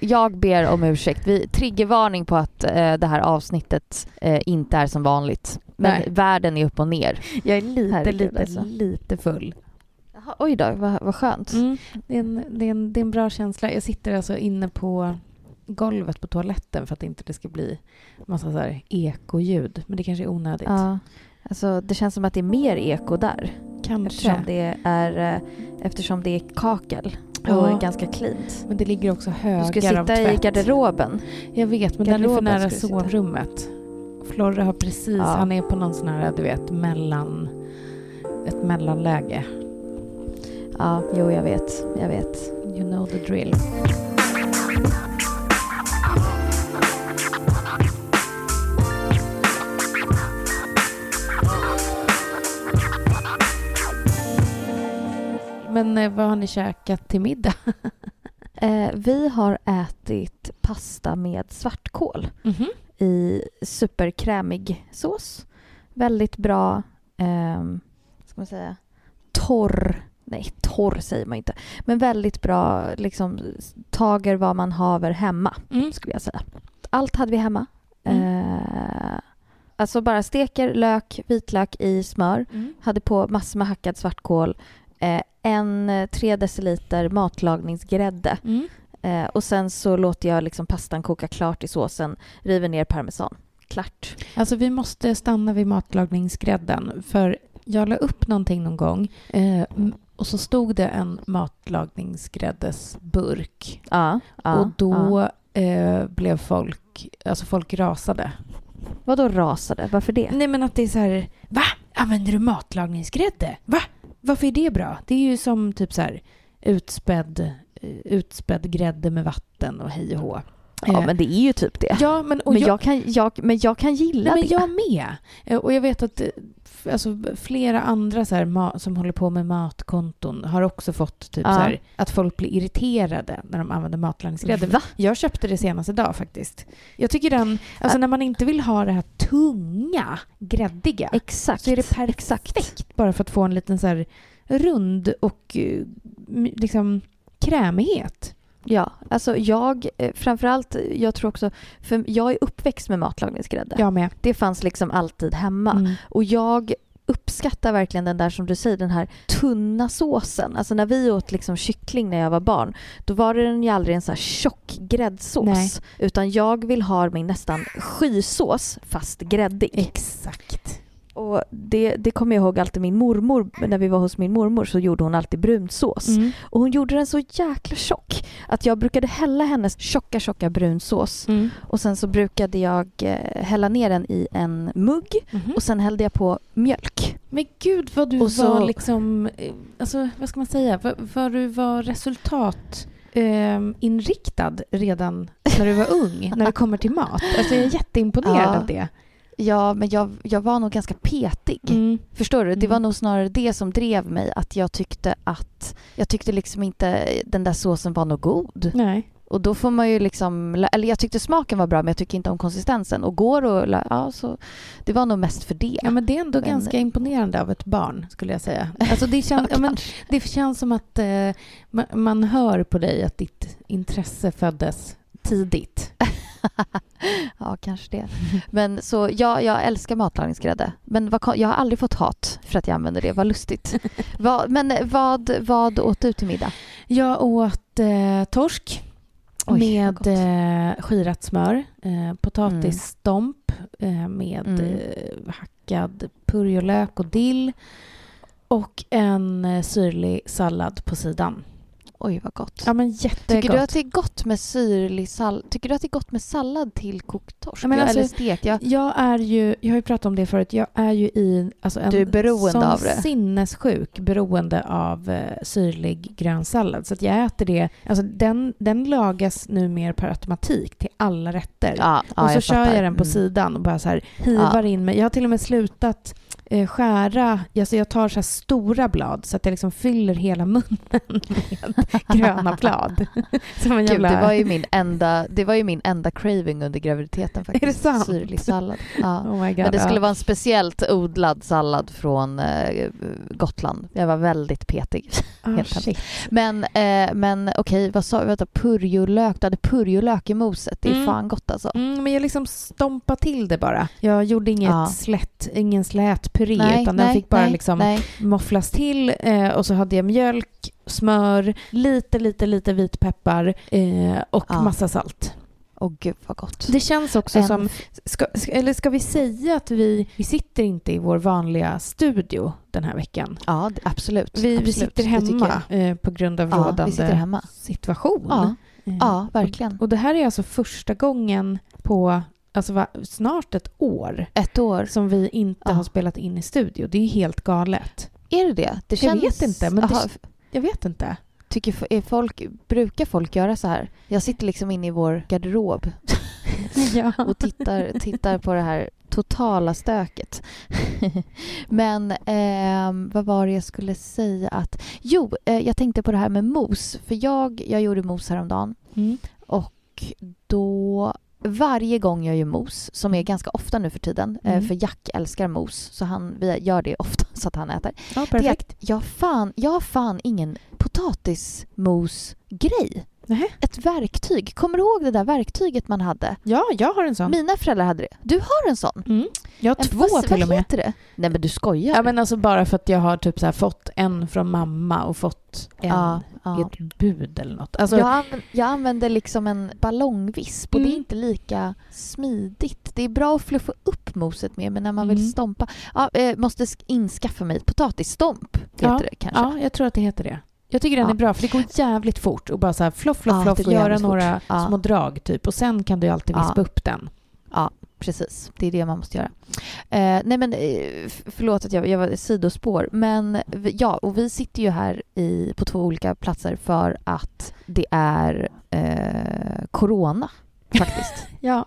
jag ber om ursäkt. Vi, triggervarning på att eh, det här avsnittet eh, inte är som vanligt. Men Nej. världen är upp och ner. Jag är lite, Herregud, lite, alltså. lite full. Jaha, oj då, vad, vad skönt. Mm. Det, är en, det, är en, det är en bra känsla. Jag sitter alltså inne på golvet på toaletten för att inte det ska bli massa så här ekoljud. Men det kanske är onödigt. Ja, alltså, det känns som att det är mer eko där. Kanske. Eftersom det är, eh, eftersom det är kakel och Ja. ganska cleant. Men det ligger också Du högar ska av sitta i tvätt. garderoben. Jag vet, men den är för Garderoben nära ska du sovrummet. Florre har precis, Ja. han är på någon sån här, du vet, mellan, ett mellanläge. Ja, jo jag vet. Jag vet. You know the drill. Men eh, vad har ni käkat till middag? Eh, vi har ätit pasta med svartkål i superkrämig sås. Väldigt bra, ehm, ska man säga, torr, nej torr säger man inte, men väldigt bra liksom tager vad man haver hemma Mm. skulle jag säga. Allt hade vi hemma. Mm. Eh, alltså bara steker, lök, vitlök i smör. Mm. Hade på massor med hackad svartkål. Eh, en tre deciliter matlagningsgrädde. Mm. Eh, och sen så låter jag liksom pastan koka klart i såsen. River ner parmesan. Klart. Alltså vi måste stanna vid matlagningsgrädden för jag la upp någonting någon gång eh, och så stod det en matlagningsgräddesburk Ja, ja, och då ja. eh, blev folk, alltså folk rasade. Vadå rasade? Varför det? Nej men att det är så här, va? Använder du matlagningsgrädde? Va? Varför är det bra? Det är ju som typ så här utspädd, eh, utspädd grädde med vatten och hej och hå. Ja, Eh, men det är ju typ det. ja men, och men, jag, kan, jag, men jag kan gilla men det. jag med. Eh, Och jag vet att eh, alltså, flera andra så här, som håller på med matkonton har också fått typ Ja. så här, att folk blir irriterade när de använder matlagningsgrädde. Jag köpte det senast idag faktiskt. Jag tycker den, alltså när man inte vill ha det här tunga, gräddiga, Exakt. så är det perfekt bara för att få en liten så här rund och liksom krämighet. Ja, alltså jag, eh, framförallt, jag tror också, för jag är uppväxt med matlagningsgrädde. Jag med. Det fanns liksom alltid hemma. Mm. Och jag uppskattar verkligen den där som du säger, den här tunna såsen. Alltså när vi åt liksom kyckling när jag var barn, då var den ju aldrig en så här tjock gräddsås. Nej. Utan jag vill ha min nästan skysås fast gräddig. Exakt. Och det, det kommer jag ihåg alltid min mormor, när vi var hos min mormor så gjorde hon alltid brunsås. Mm. Och hon gjorde den så jäkla tjock att jag brukade hälla hennes tjocka, tjocka brunsås. Mm. Och sen så brukade jag eh, hälla ner den i en mugg Mhm. och sen hällde jag på mjölk. Men gud vad du Och så- var liksom, eh, alltså vad ska man säga, vad, vad du var resultat eh, inriktad redan när du var ung, när det kommer till mat. Alltså jag är jätteimponerad Ja. av det. Ja, men jag, jag var nog ganska petig. Mm. Förstår du? Det Mm. var nog snarare det som drev mig. Att jag tyckte att... Jag tyckte liksom inte den där såsen var något god. Nej. Och då får man ju liksom... Eller jag tyckte smaken var bra men jag tycker inte om konsistensen. Och går och... Ja, så... Det var nog mest för det. Ja, men det är ändå Men- ganska imponerande av ett barn, skulle jag säga. Alltså det, känns, ja, men, det känns som att eh, man, man hör på dig att ditt intresse föddes tidigt. ja, kanske det. Men så ja, jag älskar matlagningsgrädde. Men vad, jag har aldrig fått hat för att jag använder det. Vad lustigt. vad, men vad, vad åt du till middag? Jag åt eh, torsk Oj, med eh, skirat smör, eh, potatisstomp eh, med Mm. eh, hackad purjolök och dill och en eh, syrlig sallad på sidan. Oj, vad gott. Ja, men jättegott. Tycker du att det är gott med syrlig sallad? Tycker du att det är gott med sallad till kokt torsk? Ja, men alltså, Eller stekt? Jag, Jag är ju, jag har ju pratat om det förut, jag är ju i alltså en Du är beroende sån av det. sinnessjuk beroende av eh, syrlig grön sallad. Så att jag äter det, alltså den, den lagas nu mer per automatik till alla rätter. ja, ja, och så jag kör fattar. jag den på Mm. sidan och bara så här hivar in mig. Jag har till och med slutat eh, skära, alltså jag tar så här stora blad så att jag liksom fyller hela munnen med gröna blad. Som en Gud, det, var ju min enda, det var ju min enda craving under graviditeten faktiskt. Är det sant? Syrlig sallad. Ja. Oh God, Men det skulle ja. vara en speciellt odlad sallad från eh, Gotland. Jag var väldigt petig. Helt shit. Men, eh, men okej, vad sa vi? Vänta, Purjolök. Du hade purjolök i moset. Det är Mm. fan gott alltså. Mm, men jag liksom stompade till det bara. Jag gjorde inget Ja. slätt, ingen slät puré utan den fick bara nej, liksom nej. mofflas till eh, och så hade jag mjölk, smör, lite, lite, lite vitpeppar eh, och Ja. massa salt. Åh gud vad gott. Det känns också En- som, ska, eller ska vi säga att vi, vi sitter inte i vår vanliga studio den här veckan? Ja, det- absolut. Vi, vi absolut. sitter Det tycker hemma eh, på grund av. Ja, rådande vi sitter situation. Ja, Eh, ja verkligen. Och det här är alltså första gången på alltså, va, snart ett år Ett år. som vi inte Ja. har spelat in i studio. Det är helt galet. Är det det? det Jag vet inte, men det- Jag vet inte. tycker, folk, brukar folk göra så här? Jag sitter liksom inne i vår garderob ja. och tittar, tittar på det här totala stöket. Men ehm, vad var det jag skulle säga att... Jo, eh, jag tänkte på det här med mos. För jag, jag gjorde mos häromdagen Mm. och då... Varje gång jag gör mos, som är ganska ofta nu för tiden, eh, Mm. för Jack älskar mos, så han, vi gör det ofta så att han äter. ja, Det är perfekt. att jag, fan, jag har fan ingen potatismos-grej. Nähä. Ett verktyg. Kommer du ihåg det där verktyget man hade? Ja, jag har en sån. Mina föräldrar hade det. Du har en sån? Mm. Jag har En, två vad, till och Vad med. heter det? Nej men du skojar. Ja, men alltså bara för att jag har typ så här fått en från mamma och fått en ja, i ja. ett bud eller något. Alltså, jag, anv- jag använder liksom en ballongvisp och det är Mm. inte lika smidigt. Det är bra att fluffa upp moset med men när man vill Mm. stompa... Ja, eh, måste sk- inskaffa mig ett potatisstomp, heter Ja, det kanske. ja, jag tror att det heter det. Jag tycker den Ja. är bra för det går jävligt fort och bara så här floff, floff, Ja, floff, göra några Ja. små drag typ och sen kan du alltid Ja. vispa upp den. Precis, det är det man måste göra. Eh, nej men eh, förlåt att jag, jag var sidospår, men ja, och vi sitter ju här i, på två olika platser för att det är eh, corona faktiskt. Ja,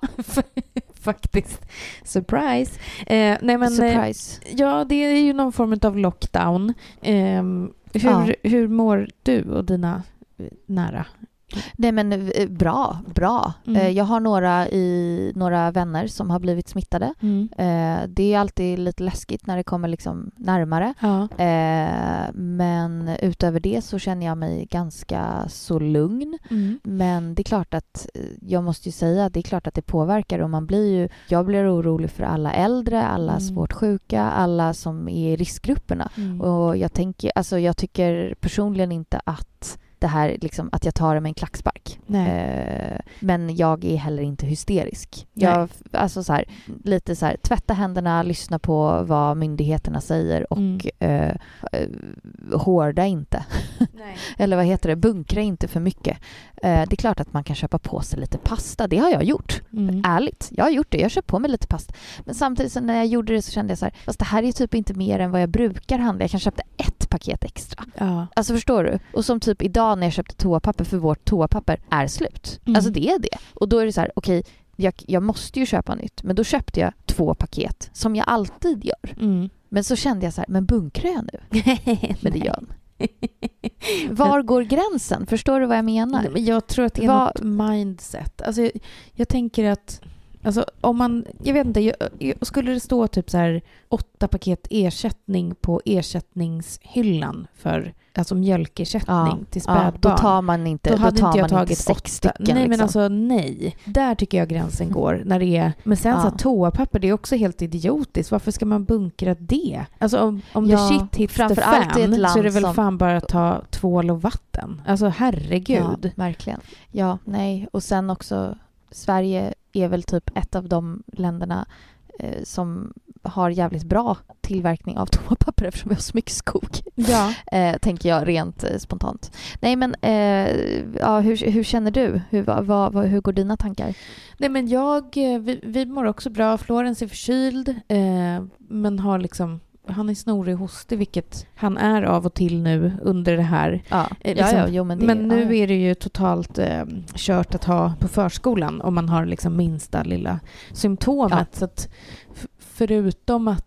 faktiskt. Surprise. Eh, nej men, eh, Surprise. ja, det är ju någon form av lockdown. Hur, Ja. hur mår du och dina nära? Nej men eh, bra, bra. Mm. Eh, jag har några, i, några vänner som har blivit smittade. Eh, det är alltid lite läskigt när det kommer liksom närmare. Ja. Men utöver det så känner jag mig ganska så lugn. Mm. Men det är klart att jag måste ju säga att det är klart att det påverkar och man blir ju, jag blir orolig för alla äldre, alla Mm. svårt sjuka, alla som är i riskgrupperna. Mm. Och jag tänker, alltså jag tycker personligen inte att det här liksom, att jag tar det med en klackspark. Eh, men jag är heller inte hysterisk. Nej. Jag, alltså så här, lite så här, tvätta händerna, lyssna på vad myndigheterna säger och Mm. eh, hårda inte. Eller vad heter det, bunkra inte för mycket. Eh, det är klart att man kan köpa på sig lite pasta, det har jag gjort. Mm. Ärligt, jag har gjort det. Jag köpt på mig lite pasta. Men samtidigt så när jag gjorde det så kände jag så här, fast det här är typ inte mer än vad jag brukar handla. Jag kan köpa ett paket extra. Ja. Alltså förstår du? Och som typ idag när jag köpte toapapper för vårt toapapper är slut. Mm. Alltså det är det. Och då är det så här, okej, jag, jag måste ju köpa nytt. Men då köpte jag två paket som jag alltid gör. Mm. Men så kände jag så här, men bunkrar jag nu? Men det gör. Var går gränsen? Förstår du vad jag menar? Nej, men jag tror att det är Vad- något mindset. Alltså, jag, jag tänker att Alltså om man, jag vet inte, jag, jag, skulle det stå typ så här åtta paket ersättning på ersättningshyllan för alltså mjölkersättning till ja, spädbarn. då tar man inte, då då hade inte jag tagit sex åtta. stycken. Nej men liksom. alltså nej. Där tycker jag gränsen går när det är, men sen Ja. så här, toapapper det är också helt idiotiskt. Varför ska man bunkra det? Alltså om, om Ja, the shit hits the fan så är det väl som- fan bara att ta tvål och vatten. Alltså herregud. Ja, verkligen. Ja, nej. Och sen också, Sverige är väl typ ett av de länderna eh, som har jävligt bra tillverkning av toapapper eftersom vi har så mycket skog. Ja. Eh, tänker jag rent eh, spontant. Nej men, eh, ja, hur, hur känner du? Hur, vad, vad, hur går dina tankar? Nej men jag, eh, vi, vi mår också bra. Florens är förkyld eh, men har liksom han är snorig och hostig, vilket han är av och till nu under det här. Ja, Eh, liksom. ja, jo, men, det, Men nu ja, är det ju totalt eh, kört att ha på förskolan om man har liksom minsta lilla symptomet. Så att förutom att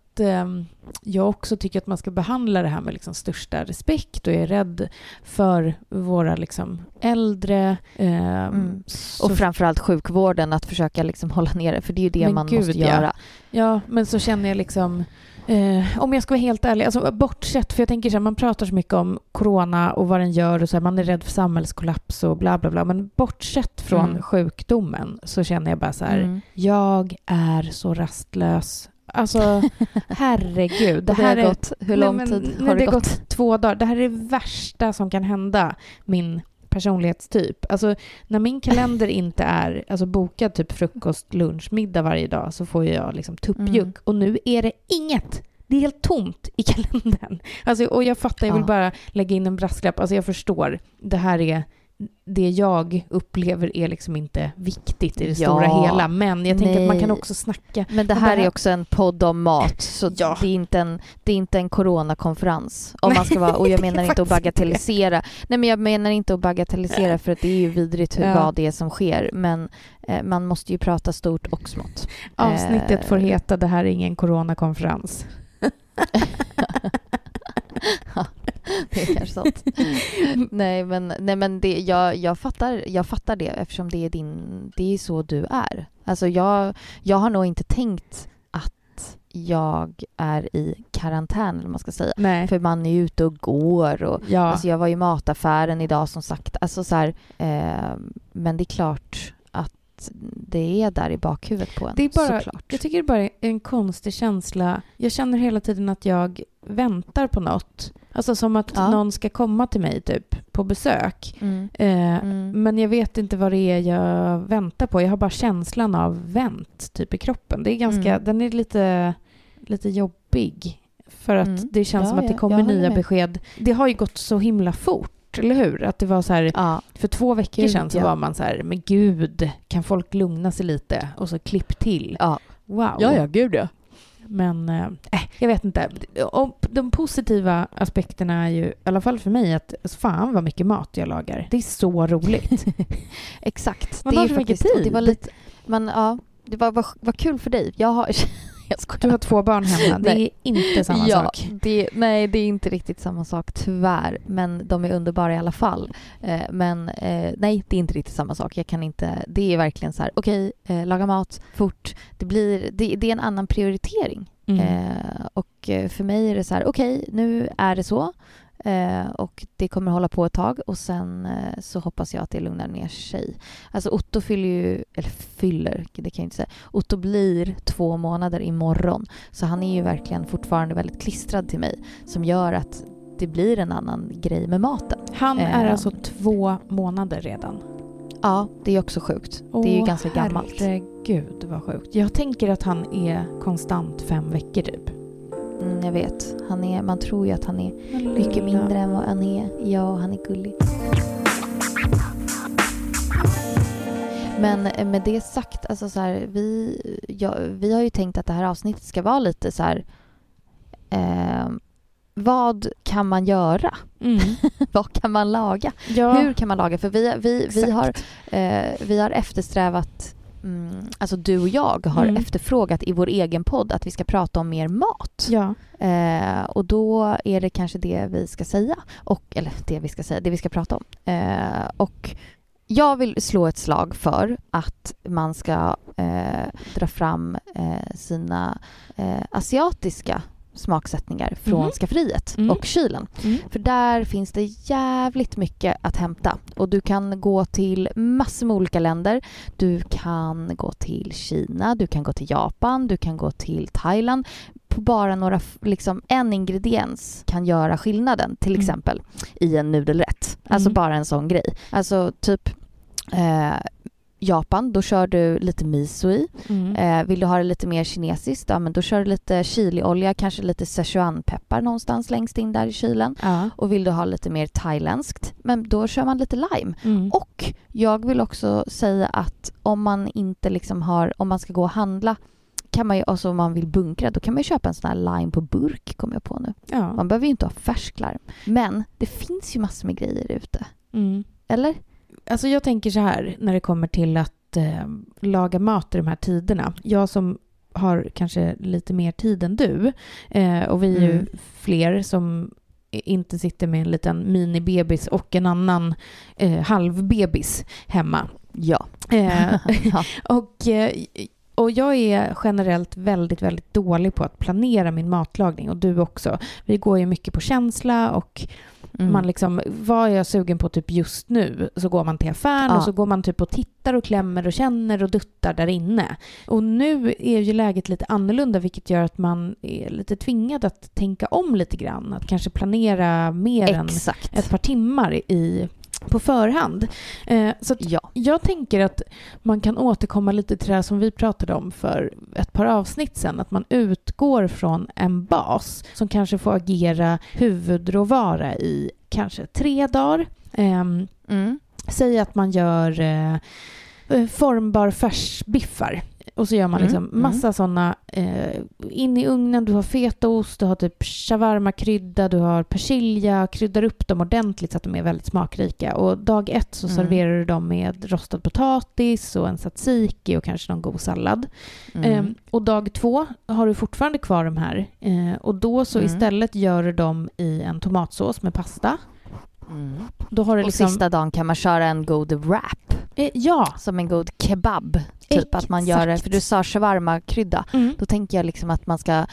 jag också tycker att man ska behandla det här med liksom största respekt och är rädd för våra liksom äldre. Eh, mm. Och framförallt sjukvården, att försöka liksom hålla nere för det är ju det men man Gud, måste göra. Ja, men så känner jag liksom Eh, om jag ska vara helt ärlig, alltså bortsett, för jag tänker så här, man pratar så mycket om corona och vad den gör och så här, man är rädd för samhällskollaps och bla bla bla, men bortsett från mm. sjukdomen så känner jag bara så här, mm. jag är så rastlös. Alltså, herregud. Det, här det har gått, hur lång nej, men, tid har nej, det, gått? gått? Två dagar. Det här är det värsta som kan hända min personlighetstyp. Alltså när min kalender inte är alltså, bokad typ frukost, lunch, middag varje dag så får jag liksom tuppjuck. Mm. Och nu är det inget. Det är helt tomt i kalendern. Alltså, och jag fattar, jag vill bara lägga in en brasklapp. Alltså jag förstår. Det här är det jag upplever är liksom inte viktigt i det ja, stora hela. Men jag tänker nej. att man kan också snacka. Men det här bara... är också en podd om mat, så ja. det, är inte en, det är inte en coronakonferens. Om man ska vara, och jag menar inte att bagatellisera. Nej, men jag menar inte att bagatellisera för att det är ju vidrigt hur, ja. vad det är som sker. Men eh, man måste ju prata stort och smått. Avsnittet eh, får heta Det här är ingen coronakonferens. det är kanske sånt. nej, men, nej, men det, jag, jag, fattar, jag fattar det eftersom det är, din, det är så du är. Alltså jag, jag har nog inte tänkt att jag är i karantän, eller man ska säga. Nej. För man är ute och går. Och, ja. alltså jag var i mataffären idag, som sagt. Alltså så här, eh, men det är klart att det är där i bakhuvudet på en, det är bara, såklart. Jag tycker det bara är en konstig känsla. Jag känner hela tiden att jag väntar på något. Alltså som att ja. någon ska komma till mig typ på besök. Mm. Eh, mm. Men jag vet inte vad det är jag väntar på. Jag har bara känslan av vänt typ i kroppen. Det är ganska, mm. Den är lite, lite jobbig. För att mm. det känns ja, som att det kommer nya besked. Det har ju gått så himla fort eller hur? Att det var så här, ja. för två veckor gud, sedan så ja. var man så här, men gud, kan folk lugna sig lite? Och så klipp till. Ja. Wow. Ja, ja, gud ja. Men äh, jag vet inte. Och de positiva aspekterna är ju, i alla fall för mig, att fan vad mycket mat jag lagar. Det är så roligt. Exakt. Man det har så mycket tid. Det var lite, men, ja, det var, var, var kul för dig. Jag har, Du har två barn hemma. Det är inte samma ja, sak. Det, nej, det är inte riktigt samma sak, tyvärr. Men de är underbara i alla fall. Eh, men eh, nej, det är inte riktigt samma sak. Jag kan inte... Det är verkligen så här, okej, okay, eh, laga mat fort. Det, blir, det, det är en annan prioritering. Mm. Eh, och eh, för mig är det så här, okej, okay, nu är det så. Eh, och det kommer hålla på ett tag och sen eh, så hoppas jag att det lugnar ner sig. Alltså Otto fyller ju, eller fyller, det kan jag inte säga. Otto blir två månader imorgon. Så han är ju verkligen fortfarande väldigt klistrad till mig som gör att det blir en annan grej med maten. Han är eh, alltså två månader redan? Ja, det är också sjukt. Åh, det är ju ganska gammalt. Herregud vad sjukt. Jag tänker att han är konstant fem veckor typ. Mm, jag vet. Han är, man tror ju att han är mycket mindre än vad han är. Ja, han är gullig. Men eh, med det sagt, alltså så här, vi, ja, vi har ju tänkt att det här avsnittet ska vara lite så här... Eh, vad kan man göra? Mm. vad kan man laga? Ja. Hur kan man laga? För vi, vi, vi, har, eh, vi har eftersträvat mm, alltså du och jag har mm. efterfrågat i vår egen podd att vi ska prata om mer mat. Ja. Eh, och då är det kanske det vi ska säga. Och, eller det vi ska säga, det vi ska prata om. Eh, och jag vill slå ett slag för att man ska eh, dra fram eh, sina eh, asiatiska smaksättningar från mm. skafferiet mm. och kylen. Mm. För där finns det jävligt mycket att hämta. Och du kan gå till massor med olika länder. Du kan gå till Kina, du kan gå till Japan, du kan gå till Thailand. På bara några, liksom en ingrediens kan göra skillnaden, till mm. exempel i en nudelrätt. Alltså mm. bara en sån grej. Alltså typ eh, Japan, då kör du lite miso i. Mm. Eh, vill du ha det lite mer kinesiskt, ja, men då kör du lite chiliolja, kanske lite Sichuanpeppar någonstans längst in där i kylen. Ja. Och vill du ha lite mer thailändskt, men då kör man lite lime. Mm. Och jag vill också säga att om man inte liksom har, om man ska gå och handla kan man ju, alltså om man vill bunkra, då kan man ju köpa en sån här lime på burk, kommer jag på nu. Ja. Man behöver ju inte ha färsk lime. Men det finns ju massor med grejer ute. Mm. Eller? Alltså jag tänker så här när det kommer till att eh, laga mat i de här tiderna. Jag som har kanske lite mer tid än du. Eh, och vi är ju Mm. fler som inte sitter med en liten minibebis och en annan eh, halvbebis hemma. Ja. Eh, ja. och, eh, och jag är generellt väldigt, väldigt dålig på att planera min matlagning och du också. Vi går ju mycket på känsla och Mm. man liksom, vad är jag sugen på typ just nu? Så går man till affären Ja. och så går man typ och tittar och klämmer och känner och duttar där inne. Och nu är ju läget lite annorlunda vilket gör att man är lite tvingad att tänka om lite grann. Att kanske planera mer än Exakt. ett par timmar i, på förhand. Eh, så Ja. jag tänker att man kan återkomma lite till det här som vi pratade om för ett par avsnitt sen. Att man utgår från en bas som kanske får agera huvudråvara i kanske tre dagar. Ehm, Mm. säg att man gör eh, eh, formbar färsbiffar. Och så gör man Mm, liksom mm. massa sådana eh, in i ugnen. Du har fetaost, du har typ shawarma-krydda, du har persilja. Kryddar upp dem ordentligt så att de är väldigt smakrika. Och dag ett så Mm. serverar du dem med rostad potatis och en tzatziki och kanske någon god sallad. Mm. Ehm, och dag två har du fortfarande kvar de här. Eh, och då så Mm. istället gör du dem i en tomatsås med pasta. Mm. Då har du Och liksom... sista dagen kan man köra en god wrap, Eh, ja, som en god kebab. Typ att man gör det, Exakt. för du sa shawarma-krydda. Mm. Då tänker jag liksom att man ska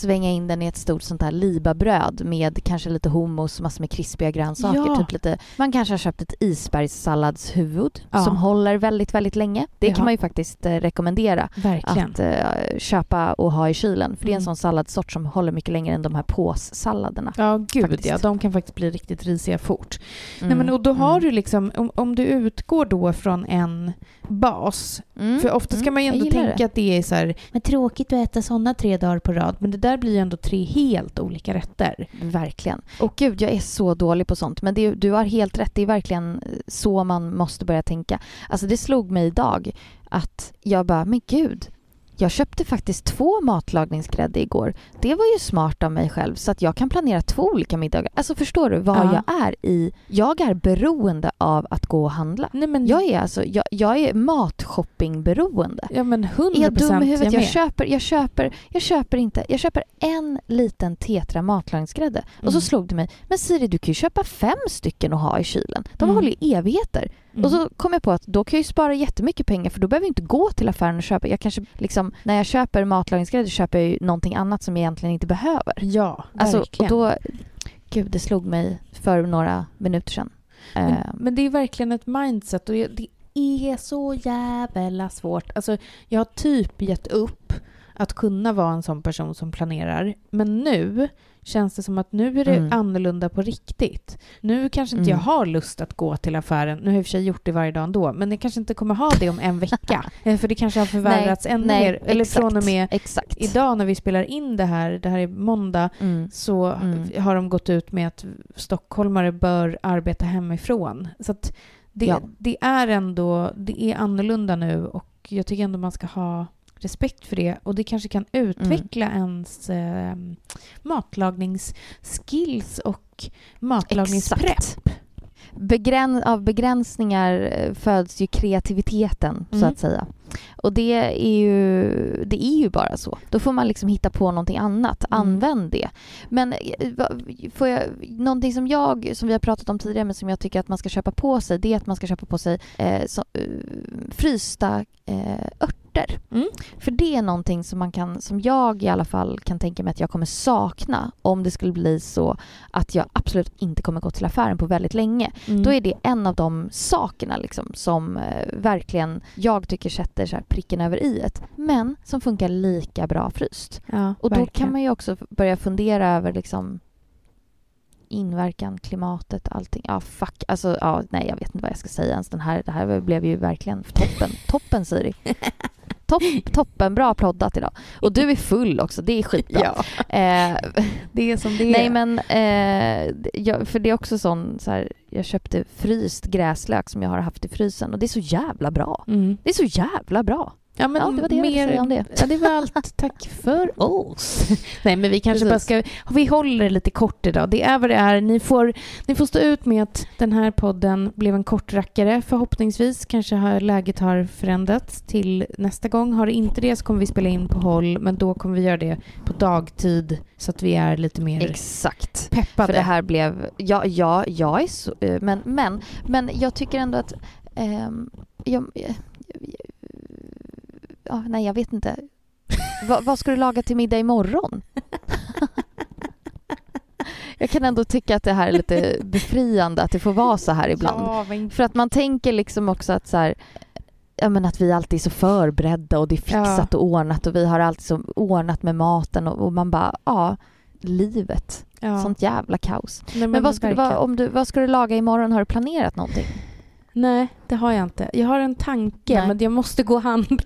svänga in den i ett stort sånt här libabröd med kanske lite hummus, massor med krispiga grönsaker. Ja. Typ lite, man kanske har köpt ett isbergssalladshuvud Ja. som håller väldigt, väldigt länge. Det Ja. kan man ju faktiskt eh, rekommendera Verkligen. att eh, köpa och ha i kylen. För det är en Mm. sån salladsort som håller mycket längre än de här påssalladerna. Ja, gud faktiskt. ja. De kan faktiskt bli riktigt risiga fort. Mm. Nej, men, och då har Mm. du liksom, om, om du utgår då från en bas, Mm. för ofta ska Mm, man ju ändå tänka det. att det är så här, men tråkigt att äta sådana tre dagar på rad, men det där blir ju ändå tre helt olika rätter. Verkligen. Och gud, jag är så dålig på sånt. Men det, du har helt rätt. Det är verkligen så man måste börja tänka. Alltså det slog mig idag att jag bara, men gud. Jag köpte faktiskt två matlagningsgrädde igår. Det var ju smart av mig själv så att jag kan planera två olika middagar. Alltså förstår du vad Ja. jag är i? Jag är beroende av att gå och handla. Nej, men, Jag är alltså, jag, jag är matshoppingberoende. ja, men 100 Är jag dum i huvudet? Jag, med. köper, jag, köper, jag köper inte. Jag köper en liten tetra matlagningsgrädde. Och så Mm. slog det mig, men Siri du kan ju köpa fem stycken och ha i kylen. De Mm. håller ju evigheter. Mm. Och så kom jag på att då kan jag ju spara jättemycket pengar för då behöver jag inte gå till affären och köpa. Jag kanske liksom, när jag köper matlagningsgrädde köper jag ju någonting annat som jag egentligen inte behöver. Ja, Alltså, och verkligen. då, gud det slog mig för några minuter sedan. Men, Eh, men det är verkligen ett mindset och det är så jävla svårt. Alltså, jag har typ gett upp att kunna vara en sån person som planerar. Men nu känns det som att nu är det Mm. annorlunda på riktigt. Nu kanske inte Mm. jag har lust att gå till affären. Nu har jag i och för sig gjort det varje dag ändå. Men jag kanske inte kommer ha det om en vecka. Eh, För det kanske har förvärrats ännu mer. Eller exakt, från och med exakt. idag när vi spelar in det här, det här är måndag, Mm. så Mm. har de gått ut med att stockholmare bör arbeta hemifrån. Så det, Ja. det är ändå, det är annorlunda nu och jag tycker ändå man ska ha respekt för det och det kanske kan utveckla Mm. ens eh, matlagningsskills och matlagningsprepp. Begräns, av begränsningar eh, föds ju kreativiteten, så Mm. att säga. Och det är, ju, det är ju bara så. Då får man liksom hitta på någonting annat. Mm. Använd det. Men eh, får jag, någonting som jag, som vi har pratat om tidigare, men som jag tycker att man ska köpa på sig, det är att man ska köpa på sig eh, så, eh, frysta eh, örter. Mm. För det är någonting som man kan, som jag i alla fall kan tänka mig att jag kommer sakna om det skulle bli så att jag absolut inte kommer gå till affären på väldigt länge. Mm. Då är det en av de sakerna liksom som eh, verkligen jag tycker sätter så här pricken över i ett. Men som funkar lika bra fryst. ja, Och då verkligen. kan man ju också börja fundera över liksom inverkan, klimatet, allting. Ja, fuck. Alltså, ja, nej, jag vet inte vad jag ska säga ens. Den här, det här blev ju verkligen toppen. Toppen, Siri. Topp, toppen, bra proddat idag. Och du är full också, det är skitbra. Ja, Eh, det är som det är. nej, men eh, jag, för det är också sån, så här, jag köpte fryst gräslök som jag har haft i frysen och det är så jävla bra. Mm. Det är så jävla bra. Ja, men Ja, det var det jag ville mer, säga om det. Ja, det var allt. Tack för oss. Nej, men vi kanske Precis. bara ska... Vi håller det lite kort idag. Det är vad det är. Ni får, ni får stå ut med att den här podden blev en kortrackare. Förhoppningsvis kanske har läget har förändrats till nästa gång. Har det inte det så kommer vi spela in på håll, men då kommer vi göra det på dagtid så att vi är lite mer Exakt. peppade. För det här blev... Ja, ja jag är så... eh, Men, men, men jag tycker ändå att... ehm, jag, jag, ja, nej, jag vet inte. Va, vad ska du laga till middag imorgon? jag kan ändå tycka att det här är lite befriande att det får vara så här ibland. Ja, men... För att man tänker liksom också att så här, ja men att vi alltid är så förberedda och det är fixat och ordnat och vi har alltid så ordnat med maten och, och man bara, ja, livet. ja. Sånt jävla kaos. Nej, Men, vad, ska, du- vad, om du, vad ska du laga imorgon? Har du planerat någonting? Nej, det har jag inte. Jag har en tanke, Nej. men jag måste gå och handla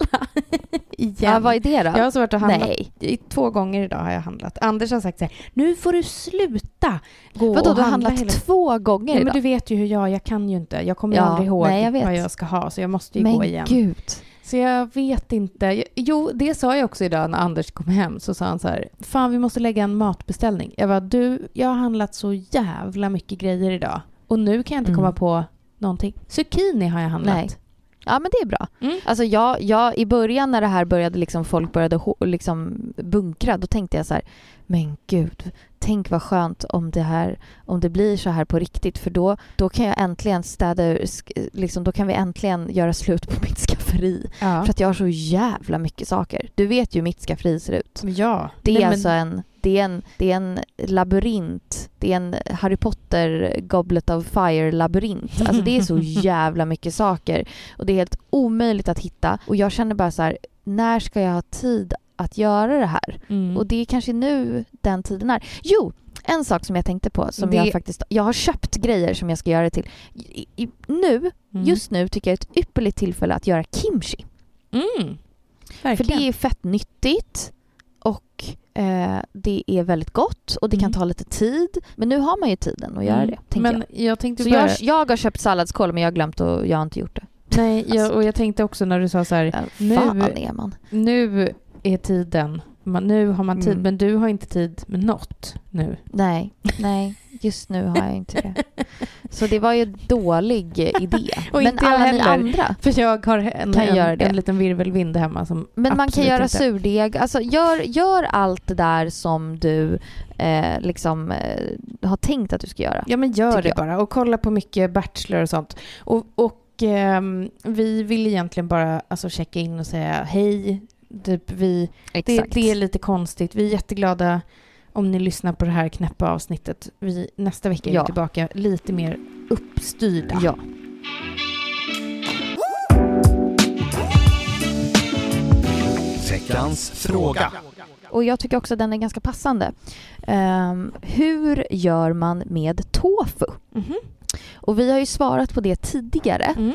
igen. Ja, vad är det då? Jag har så varit och handlat. Nej. Två gånger idag har jag handlat. Anders har sagt så här, nu får du sluta gå Vadå, och du har handla handlat hela två gånger Ja, men idag? du vet ju hur jag, jag kan ju inte. Jag kommer Ja, aldrig ihåg nej, jag vad jag ska ha, så jag måste ju Men gå igen. gud. Så jag vet inte. Jo, det sa jag också idag när Anders kom hem. Så sa han så här, fan vi måste lägga en matbeställning. Jag bara, du, jag har handlat så jävla mycket grejer idag. Och nu kan jag inte Mm. komma på någonting. Zucchini har jag handlat. Nej. Ja, men det är bra. Mm. Alltså jag, jag, I början när det här började, liksom, folk började liksom bunkra, då tänkte jag så här, men gud, tänk vad skönt om det, här, om det blir så här på riktigt, för då, då kan jag äntligen städa liksom, då kan vi äntligen göra slut på mitt skafferi. Ja. För att jag har så jävla mycket saker. Du vet ju hur mitt skafferi ser ut. ja. Det är Nej, men- alltså en, det är en, det är en labyrint. Det är en Harry Potter Goblet of Fire-labyrint. Alltså det är så jävla mycket saker. Och det är helt omöjligt att hitta. Och jag känner bara så här, när ska jag ha tid att göra det här? Mm. Och det är kanske nu den tiden är. Jo, en sak som jag tänkte på som Det- jag faktiskt... Jag har köpt grejer som jag ska göra till. I, i, nu, Mm. just nu tycker jag är ett ypperligt tillfälle att göra kimchi. Mm. För det är fett nyttigt och eh, det är väldigt gott och det kan Mm. ta lite tid. Men nu har man ju tiden att göra Mm. det, tänker Men jag. jag tänkte Så bara... jag, jag har köpt salladskål men jag har glömt och jag har inte gjort det. Nej, jag, Alltså. och jag tänkte också när du sa så här, Ja, Nu- nu är tiden, man, nu har man tid, Mm. men du har inte tid med något nu. Nej, nej, just nu har jag inte det. Så det var ju dålig idé. Och men inte jag alla ni heller. andra. För jag har en, Kan en, göra det. en liten virvelvind hemma som Men man kan göra inte. surdeg. Alltså gör, gör allt det där som du eh, liksom eh, har tänkt att du ska göra. Ja men gör det jag. bara och kolla på mycket Bachelor och sånt. Och, och ehm, vi vill egentligen bara alltså, checka in och säga hej. Typ vi, det, det är lite konstigt. Vi är jätteglada om ni lyssnar på det här knäppa avsnittet. Vi, nästa vecka är Ja. vi tillbaka lite mer uppstyrda. Ja. Veckans fråga. Och jag tycker också att den är ganska passande. Ehm, hur gör man med tofu? Mhm. Och vi har ju svarat på det tidigare, Mm.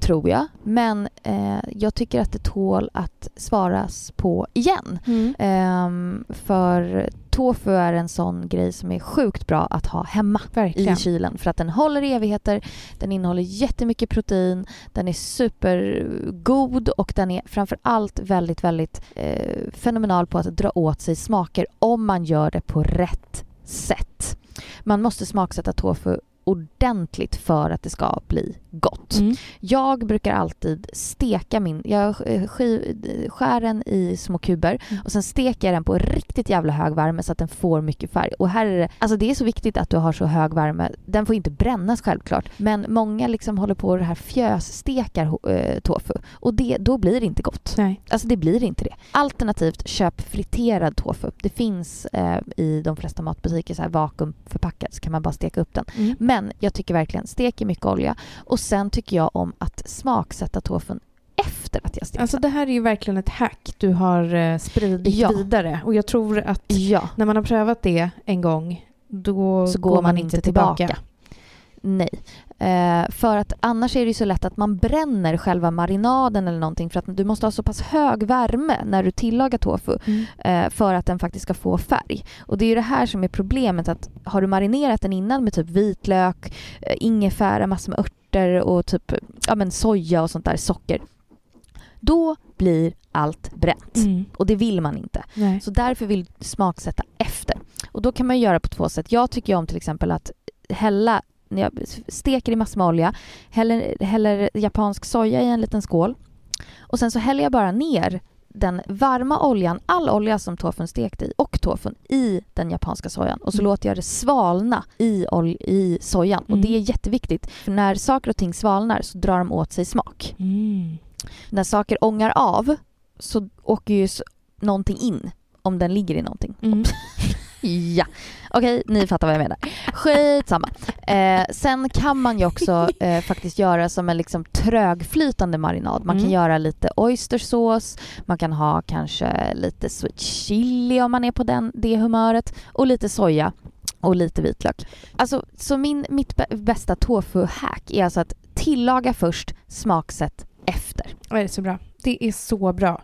tror jag. Men eh, jag tycker att det tål att svaras på igen. Mm. Ehm, för tofu är en sån grej som är sjukt bra att ha hemma Verkligen. i kylen för att den håller i evigheter, den innehåller jättemycket protein, den är supergod och den är framför allt väldigt, väldigt eh, fenomenal på att dra åt sig smaker om man gör det på rätt sätt. Man måste smaksätta tofu ordentligt för att det ska bli gott. Mm. Jag brukar alltid steka min... Jag skär den i små kuber Mm. och sen steker jag den på riktigt jävla hög värme så att den får mycket färg. Och här är det, alltså det är så viktigt att du har så hög värme. Den får inte brännas självklart. Men många liksom håller på och det här fjösstekar eh, tofu. Och det, då blir det inte gott. Nej. Alltså det blir inte det. Alternativt köp friterad tofu. Det finns eh, i de flesta matbutiker så här vakuumförpackad så kan man bara steka upp den. Mm. Men jag tycker verkligen stek i mycket olja och sen tycker jag om att smaksätta tofun efter att jag stekt Alltså det här är ju verkligen ett hack du har eh, spridit Ja. vidare. Och jag tror att Ja, när man har prövat det en gång, då så går man inte tillbaka. Nej. Eh, för att annars är det ju så lätt att man bränner själva marinaden eller någonting för att du måste ha så pass hög värme när du tillagar tofu Mm. eh, för att den faktiskt ska få färg. Och det är ju det här som är problemet att har du marinerat den innan med typ vitlök, eh, ingefära, massor med örter och typ ja, men soja och sånt där, socker. då blir allt bränt. Mm. Och det vill man inte. Nej. Så därför vill du smaksätta efter. Och då kan man göra på två sätt. Jag tycker om till exempel att hälla, jag steker i massor med olja, häller, häller japansk soja i en liten skål och sen så häller jag bara ner den varma oljan, all olja som tofun stekt i och tofun i den japanska sojan och så Mm. låter jag det svalna i, ol- i sojan. Och Mm. det är jätteviktigt för när saker och ting svalnar så drar de åt sig smak. Mm. När saker ångar av så åker ju någonting in om den ligger i någonting. Ja, okej, ni fattar vad jag menar. Skitsamma. Eh, sen kan man ju också eh, faktiskt göra som en liksom trögflytande marinad. Man kan Mm. göra lite oystersås, man kan ha kanske lite sweet chili om man är på den, det humöret och lite soja och lite vitlök. Alltså, så min, mitt bä- bästa tofu-hack är alltså att tillaga först, smaksätt efter. Det är så bra. Det är så bra.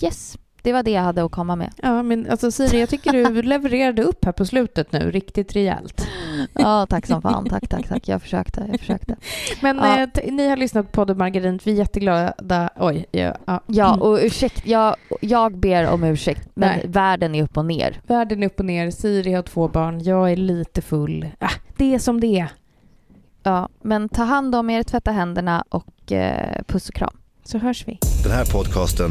Yes, det var det jag hade att komma med. Ja, men alltså Siri, jag tycker du levererade upp här på slutet nu, riktigt rejält. Ja, tack som fan. Tack, tack, tack. Jag försökte, jag försökte. Men Ja. eh, t- ni har lyssnat på Podden Margarin, vi är jätteglada. Oj, ja. ja. Ja, Mm. och ursäkt, jag, jag ber om ursäkt, men Nej. världen är upp och ner. Världen är upp och ner, Siri har två barn, jag är lite full. Ah, det är som det är. Ja, men ta hand om er, tvätta händerna och eh, puss och kram. Så hörs vi. Den här podcasten